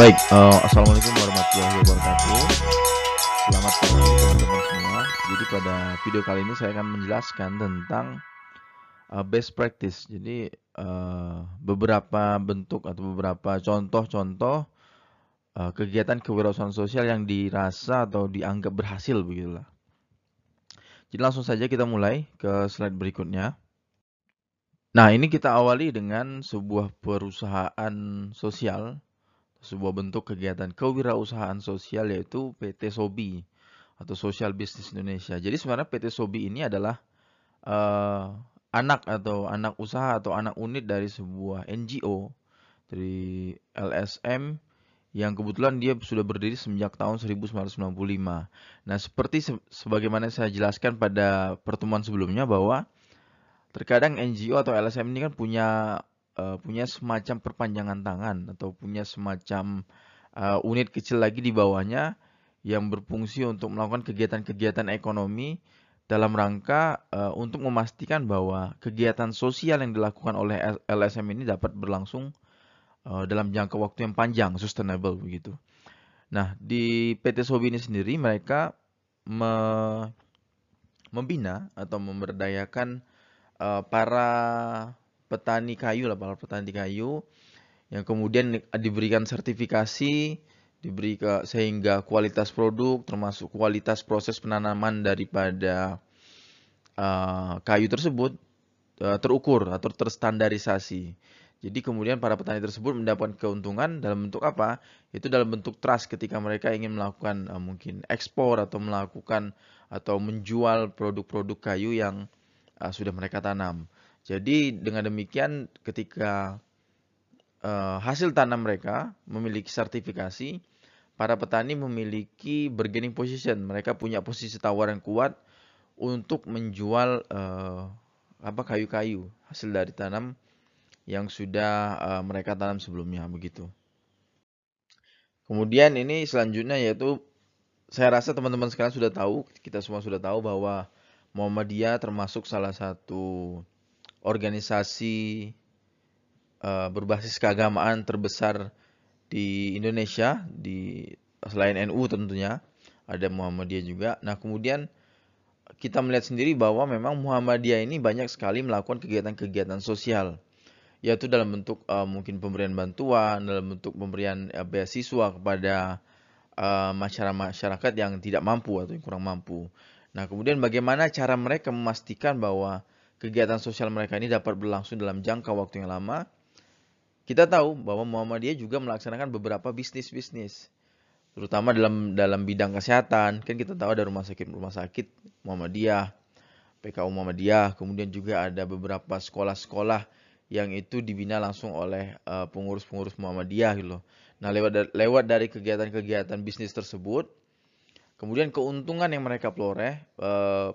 Baik, uh, assalamualaikum warahmatullahi wabarakatuh. Selamat pagi teman-teman semua. Jadi pada video kali ini saya akan menjelaskan tentang uh, best practice. Jadi uh, beberapa bentuk atau beberapa contoh-contoh uh, kegiatan kewirausahaan sosial yang dirasa atau dianggap berhasil begitulah. Jadi langsung saja kita mulai ke slide berikutnya. Nah, ini kita awali dengan sebuah perusahaan sosial, sebuah bentuk kegiatan kewirausahaan sosial yaitu PT Sobi atau Social Business Indonesia. Jadi sebenarnya PT Sobi ini adalah uh, anak atau anak usaha atau anak unit dari sebuah NGO dari LSM yang kebetulan dia sudah berdiri sejak tahun 1995. Nah, seperti se sebagaimana saya jelaskan pada pertemuan sebelumnya bahwa terkadang NGO atau LSM ini kan punya uh, punya semacam perpanjangan tangan atau punya semacam uh, unit kecil lagi di bawahnya yang berfungsi untuk melakukan kegiatan-kegiatan ekonomi dalam rangka uh, untuk memastikan bahwa kegiatan sosial yang dilakukan oleh LSM ini dapat berlangsung uh, dalam jangka waktu yang panjang, sustainable begitu. Nah, di PT Sobi ini sendiri mereka me membina atau memberdayakan uh, para petani kayu lah, para petani kayu yang kemudian diberikan sertifikasi, diberi ke sehingga kualitas produk termasuk kualitas proses penanaman daripada uh, kayu tersebut uh, terukur atau terstandarisasi. Jadi kemudian para petani tersebut mendapatkan keuntungan dalam bentuk apa? Itu dalam bentuk trust ketika mereka ingin melakukan uh, mungkin ekspor atau melakukan atau menjual produk-produk kayu yang uh, sudah mereka tanam. Jadi dengan demikian ketika uh, hasil tanam mereka memiliki sertifikasi, para petani memiliki bargaining position. Mereka punya posisi tawar yang kuat untuk menjual uh, apa kayu-kayu hasil dari tanam yang sudah uh, mereka tanam sebelumnya begitu. Kemudian ini selanjutnya yaitu saya rasa teman-teman sekalian sudah tahu, kita semua sudah tahu bahwa Muhammadiyah termasuk salah satu organisasi uh, berbasis keagamaan terbesar di Indonesia di selain NU tentunya ada Muhammadiyah juga. Nah, kemudian kita melihat sendiri bahwa memang Muhammadiyah ini banyak sekali melakukan kegiatan-kegiatan sosial yaitu dalam bentuk uh, mungkin pemberian bantuan, dalam bentuk pemberian uh, beasiswa kepada uh, masyarakat masyarakat yang tidak mampu atau yang kurang mampu. Nah, kemudian bagaimana cara mereka memastikan bahwa kegiatan sosial mereka ini dapat berlangsung dalam jangka waktu yang lama? Kita tahu bahwa Muhammadiyah juga melaksanakan beberapa bisnis-bisnis, terutama dalam dalam bidang kesehatan. Kan kita tahu ada rumah sakit rumah sakit Muhammadiyah, PKU Muhammadiyah, kemudian juga ada beberapa sekolah-sekolah yang itu dibina langsung oleh eh, pengurus-pengurus Muhammadiyah gitu Nah, lewat lewat dari kegiatan-kegiatan bisnis tersebut, Kemudian keuntungan yang mereka peroleh,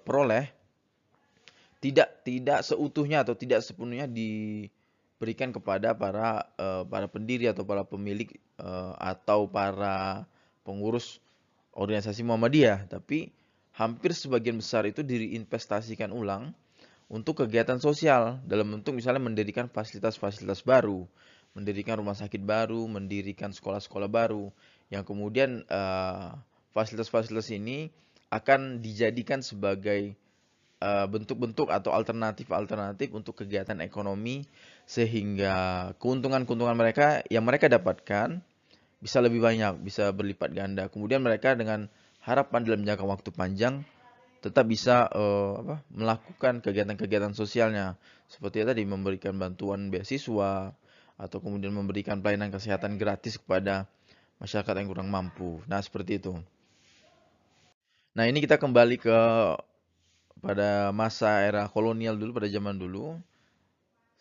peroleh tidak tidak seutuhnya atau tidak sepenuhnya diberikan kepada para uh, para pendiri atau para pemilik uh, atau para pengurus organisasi Muhammadiyah, tapi hampir sebagian besar itu diinvestasikan ulang untuk kegiatan sosial dalam bentuk misalnya mendirikan fasilitas-fasilitas baru, mendirikan rumah sakit baru, mendirikan sekolah-sekolah baru yang kemudian uh, fasilitas-fasilitas ini akan dijadikan sebagai eh, bentuk-bentuk uh, atau alternatif-alternatif untuk kegiatan ekonomi sehingga keuntungan-keuntungan mereka yang mereka dapatkan bisa lebih banyak, bisa berlipat ganda. Kemudian mereka dengan harapan dalam jangka waktu panjang tetap bisa uh, apa, melakukan kegiatan-kegiatan sosialnya seperti tadi memberikan bantuan beasiswa atau kemudian memberikan pelayanan kesehatan gratis kepada masyarakat yang kurang mampu. Nah, seperti itu. Nah, ini kita kembali ke pada masa era kolonial dulu, pada zaman dulu.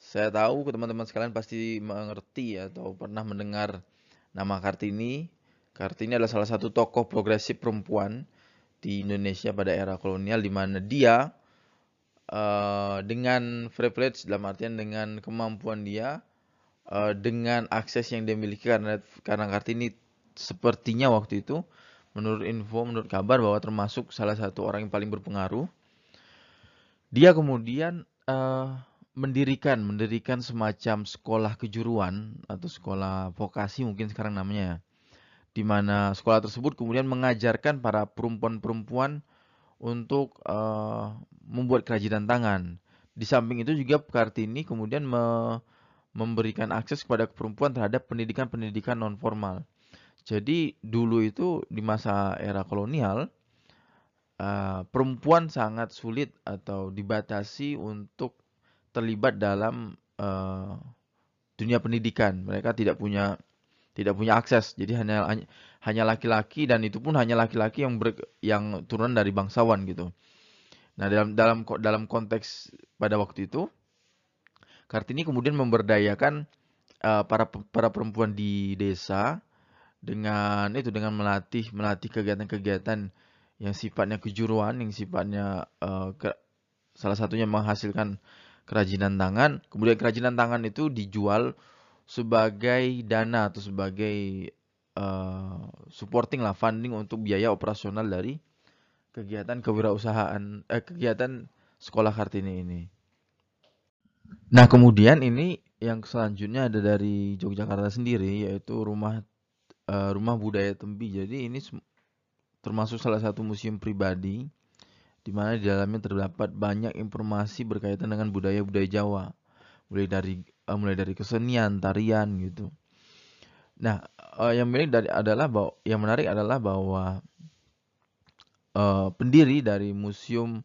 Saya tahu teman-teman sekalian pasti mengerti atau pernah mendengar nama Kartini. Kartini adalah salah satu tokoh progresif perempuan di Indonesia pada era kolonial di mana dia uh, dengan privilege dalam artian dengan kemampuan dia uh, dengan akses yang dia miliki karena karena Kartini sepertinya waktu itu menurut info, menurut kabar bahwa termasuk salah satu orang yang paling berpengaruh. Dia kemudian uh, mendirikan mendirikan semacam sekolah kejuruan atau sekolah vokasi mungkin sekarang namanya ya. di mana sekolah tersebut kemudian mengajarkan para perempuan-perempuan untuk uh, membuat kerajinan tangan. Di samping itu juga Kartini kemudian me memberikan akses kepada perempuan terhadap pendidikan-pendidikan non formal. Jadi dulu itu di masa era kolonial uh, perempuan sangat sulit atau dibatasi untuk terlibat dalam uh, dunia pendidikan. Mereka tidak punya tidak punya akses. Jadi hanya hanya laki-laki dan itu pun hanya laki-laki yang ber, yang turun dari bangsawan gitu. Nah, dalam dalam dalam konteks pada waktu itu Kartini kemudian memberdayakan uh, para para perempuan di desa dengan itu dengan melatih melatih kegiatan-kegiatan yang sifatnya kejuruan, yang sifatnya uh, ke, salah satunya menghasilkan kerajinan tangan. Kemudian kerajinan tangan itu dijual sebagai dana atau sebagai uh, supporting lah funding untuk biaya operasional dari kegiatan kewirausahaan eh, kegiatan sekolah Kartini ini. Nah kemudian ini yang selanjutnya ada dari Yogyakarta sendiri yaitu rumah uh, rumah budaya Tembi. Jadi ini termasuk salah satu museum pribadi di mana di dalamnya terdapat banyak informasi berkaitan dengan budaya-budaya Jawa mulai dari uh, mulai dari kesenian, tarian gitu. Nah, uh, yang menarik dari adalah bahwa yang menarik adalah bahwa uh, pendiri dari museum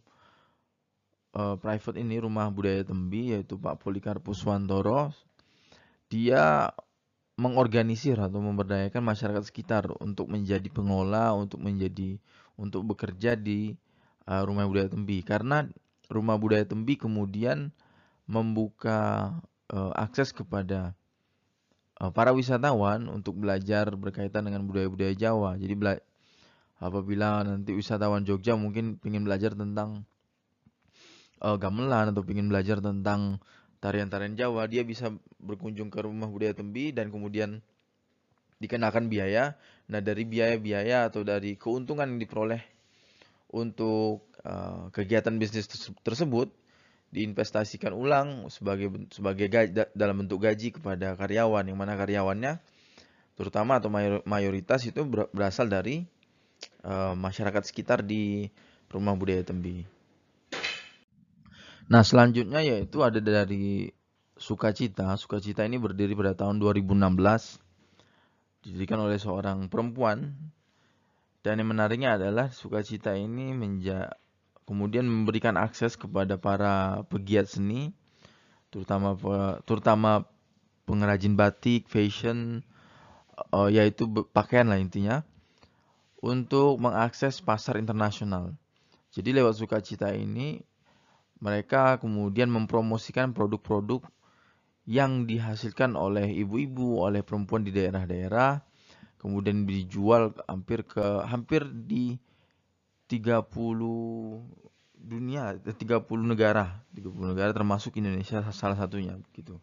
uh, private ini Rumah Budaya Tembi yaitu Pak Polikarpus Wantoro dia mengorganisir atau memberdayakan masyarakat sekitar untuk menjadi pengelola, untuk menjadi untuk bekerja di uh, Rumah Budaya Tembi karena Rumah Budaya Tembi kemudian membuka uh, akses kepada uh, para wisatawan untuk belajar berkaitan dengan budaya-budaya Jawa. Jadi apabila nanti wisatawan Jogja mungkin ingin belajar tentang uh, gamelan atau ingin belajar tentang tarian-tarian Jawa, dia bisa berkunjung ke rumah budaya Tembi dan kemudian dikenakan biaya. Nah, dari biaya-biaya atau dari keuntungan yang diperoleh untuk uh, kegiatan bisnis tersebut diinvestasikan ulang sebagai sebagai gaji, dalam bentuk gaji kepada karyawan yang mana karyawannya terutama atau mayoritas itu berasal dari uh, masyarakat sekitar di rumah budaya Tembi. Nah selanjutnya yaitu ada dari Sukacita. Sukacita ini berdiri pada tahun 2016 didirikan oleh seorang perempuan dan yang menariknya adalah Sukacita ini menja kemudian memberikan akses kepada para pegiat seni terutama terutama pengrajin batik, fashion uh, yaitu pakaian lah intinya untuk mengakses pasar internasional. Jadi lewat sukacita ini mereka kemudian mempromosikan produk-produk yang dihasilkan oleh ibu-ibu, oleh perempuan di daerah-daerah, kemudian dijual hampir ke hampir di 30 dunia 30 negara. 30 negara termasuk Indonesia salah satunya gitu.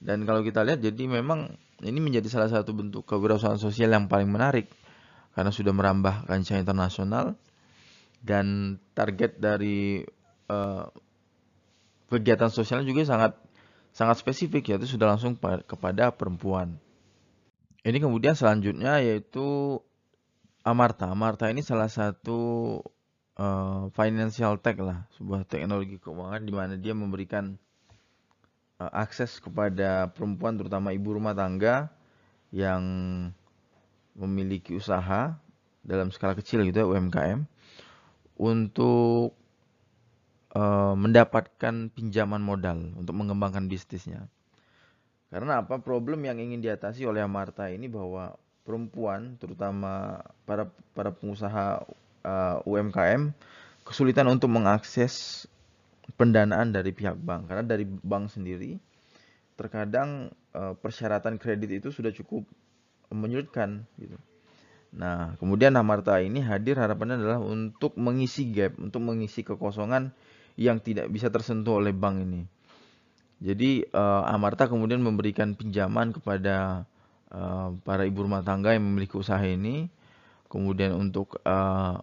Dan kalau kita lihat jadi memang ini menjadi salah satu bentuk kewirausahaan sosial yang paling menarik karena sudah merambah kancah internasional. Dan target dari uh, kegiatan sosialnya juga sangat sangat spesifik yaitu sudah langsung kepada perempuan. Ini kemudian selanjutnya yaitu Amarta. Amarta ini salah satu uh, financial tech lah, sebuah teknologi keuangan di mana dia memberikan uh, akses kepada perempuan terutama ibu rumah tangga yang memiliki usaha dalam skala kecil gitu ya UMKM untuk uh, mendapatkan pinjaman modal untuk mengembangkan bisnisnya. Karena apa? Problem yang ingin diatasi oleh Amarta ini bahwa perempuan terutama para para pengusaha uh, UMKM kesulitan untuk mengakses pendanaan dari pihak bank karena dari bank sendiri terkadang uh, persyaratan kredit itu sudah cukup menyulitkan gitu. Nah, kemudian Amarta ini hadir harapannya adalah untuk mengisi gap, untuk mengisi kekosongan yang tidak bisa tersentuh oleh bank ini. Jadi uh, Amarta kemudian memberikan pinjaman kepada Eh, para ibu rumah tangga yang memiliki usaha ini kemudian untuk uh,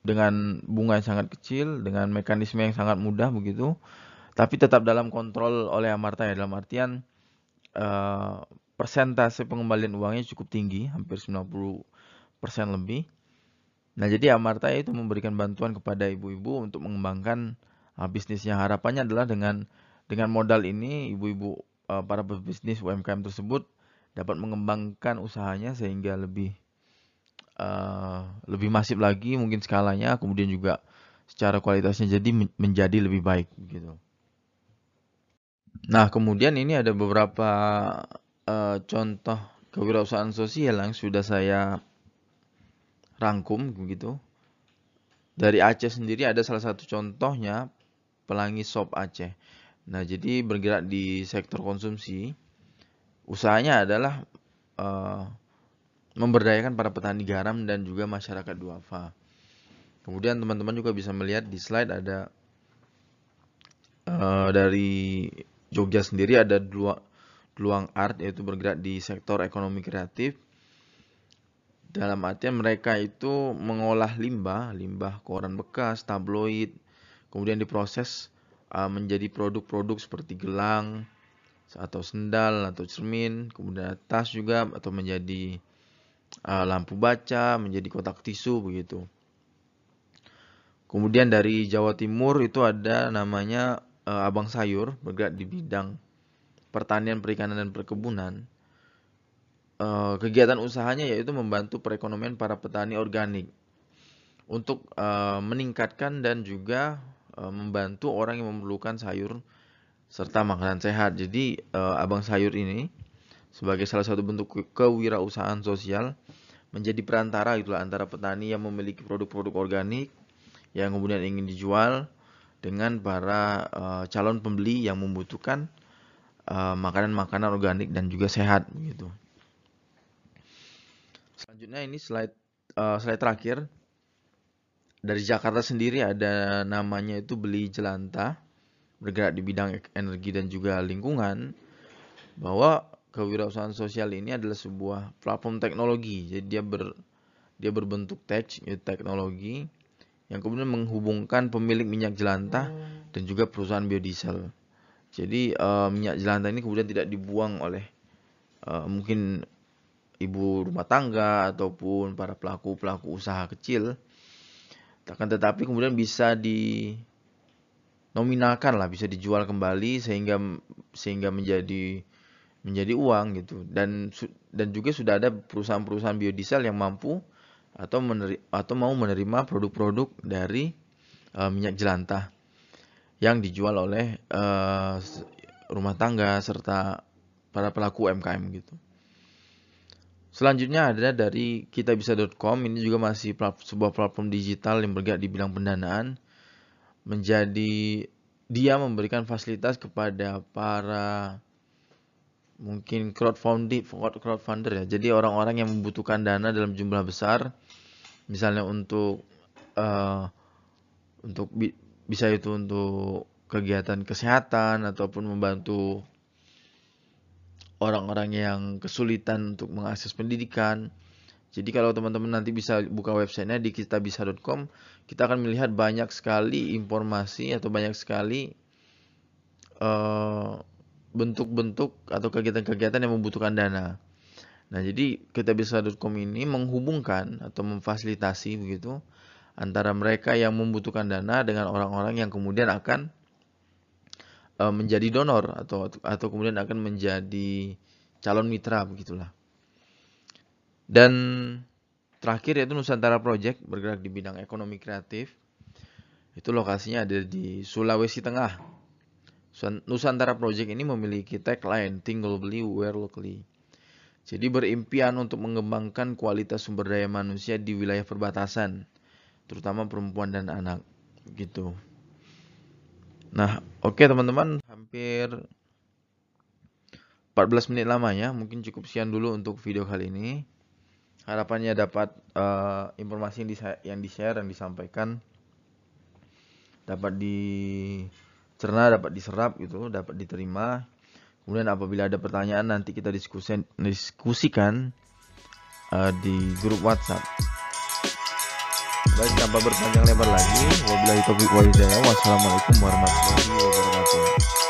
dengan bunga yang sangat kecil dengan mekanisme yang sangat mudah begitu tapi tetap dalam kontrol oleh Amarta ya dalam artian uh, persentase pengembalian uangnya cukup tinggi, hampir 90% lebih. Nah, jadi Amarta itu memberikan bantuan kepada ibu-ibu untuk mengembangkan uh, bisnisnya. Harapannya adalah dengan dengan modal ini ibu-ibu uh, para pebisnis UMKM tersebut dapat mengembangkan usahanya sehingga lebih uh, lebih masif lagi mungkin skalanya, kemudian juga secara kualitasnya jadi menjadi lebih baik gitu. Nah, kemudian ini ada beberapa uh, contoh kewirausahaan sosial yang sudah saya rangkum begitu. Dari Aceh sendiri ada salah satu contohnya Pelangi Sop Aceh. Nah, jadi bergerak di sektor konsumsi. Usahanya adalah uh, memberdayakan para petani garam dan juga masyarakat duafa. Kemudian teman-teman juga bisa melihat di slide ada uh, dari Jogja sendiri ada dua Luang Art yaitu bergerak di sektor ekonomi kreatif dalam artian mereka itu mengolah limbah, limbah koran bekas, tabloid, kemudian diproses uh, menjadi produk-produk seperti gelang atau sendal atau cermin, kemudian tas juga atau menjadi uh, lampu baca, menjadi kotak tisu begitu. Kemudian dari Jawa Timur itu ada namanya uh, Abang Sayur bergerak di bidang pertanian, perikanan dan perkebunan. Eh, kegiatan usahanya yaitu membantu perekonomian para petani organik untuk uh, meningkatkan dan juga uh, membantu orang yang memerlukan sayur serta makanan sehat. Jadi uh, abang sayur ini sebagai salah satu bentuk kewirausahaan sosial menjadi perantara itulah antara petani yang memiliki produk-produk organik yang kemudian ingin dijual dengan para uh, calon pembeli yang membutuhkan makanan-makanan organik dan juga sehat begitu. Selanjutnya ini slide slide terakhir. Dari Jakarta sendiri ada namanya itu Beli Jelanta, bergerak di bidang energi dan juga lingkungan. Bahwa kewirausahaan sosial ini adalah sebuah platform teknologi. Jadi dia ber dia berbentuk tech, ya, teknologi yang kemudian menghubungkan pemilik minyak jelantah dan juga perusahaan biodiesel. Jadi uh, minyak jelantah ini kemudian tidak dibuang oleh uh, mungkin ibu rumah tangga ataupun para pelaku-pelaku usaha kecil. Akan tetapi kemudian bisa di nominalkan lah, bisa dijual kembali sehingga sehingga menjadi menjadi uang gitu. Dan dan juga sudah ada perusahaan-perusahaan biodiesel yang mampu atau meneri, atau mau menerima produk-produk dari uh, minyak jelantah yang dijual oleh uh, rumah tangga serta para pelaku UMKM gitu. Selanjutnya ada dari kitabisa.com ini juga masih sebuah platform digital yang bergerak di bidang pendanaan. Menjadi dia memberikan fasilitas kepada para mungkin crowdfunding crowdfunder ya. Jadi orang-orang yang membutuhkan dana dalam jumlah besar. Misalnya untuk uh, untuk bi bisa itu untuk kegiatan kesehatan ataupun membantu orang-orang yang kesulitan untuk mengakses pendidikan. Jadi kalau teman-teman nanti bisa buka websitenya di kitabisa.com, kita akan melihat banyak sekali informasi atau banyak sekali uh, bentuk-bentuk atau kegiatan-kegiatan yang membutuhkan dana. Nah, jadi kitabisa.com ini menghubungkan atau memfasilitasi begitu antara mereka yang membutuhkan dana dengan orang-orang yang kemudian akan Eh, menjadi donor atau atau kemudian akan menjadi calon mitra begitulah. Dan terakhir yaitu Nusantara Project bergerak di bidang ekonomi kreatif. Itu lokasinya ada di Sulawesi Tengah. Nusantara Project ini memiliki tagline Think Globally, Where Locally. Jadi berimpian untuk mengembangkan kualitas sumber daya manusia di wilayah perbatasan, terutama perempuan dan anak. Gitu. Nah, oke okay, teman-teman, hampir 14 menit lamanya, mungkin cukup sekian dulu untuk video kali ini. Harapannya dapat uh, informasi yang di share yang disampaikan dapat dicerna, dapat diserap gitu, dapat diterima. Kemudian apabila ada pertanyaan nanti kita diskusi, diskusikan uh, di grup WhatsApp. Baik tanpa berpanjang lebar lagi, wabillahi taufiq walhidayah. Wassalamualaikum warahmatullahi wabarakatuh.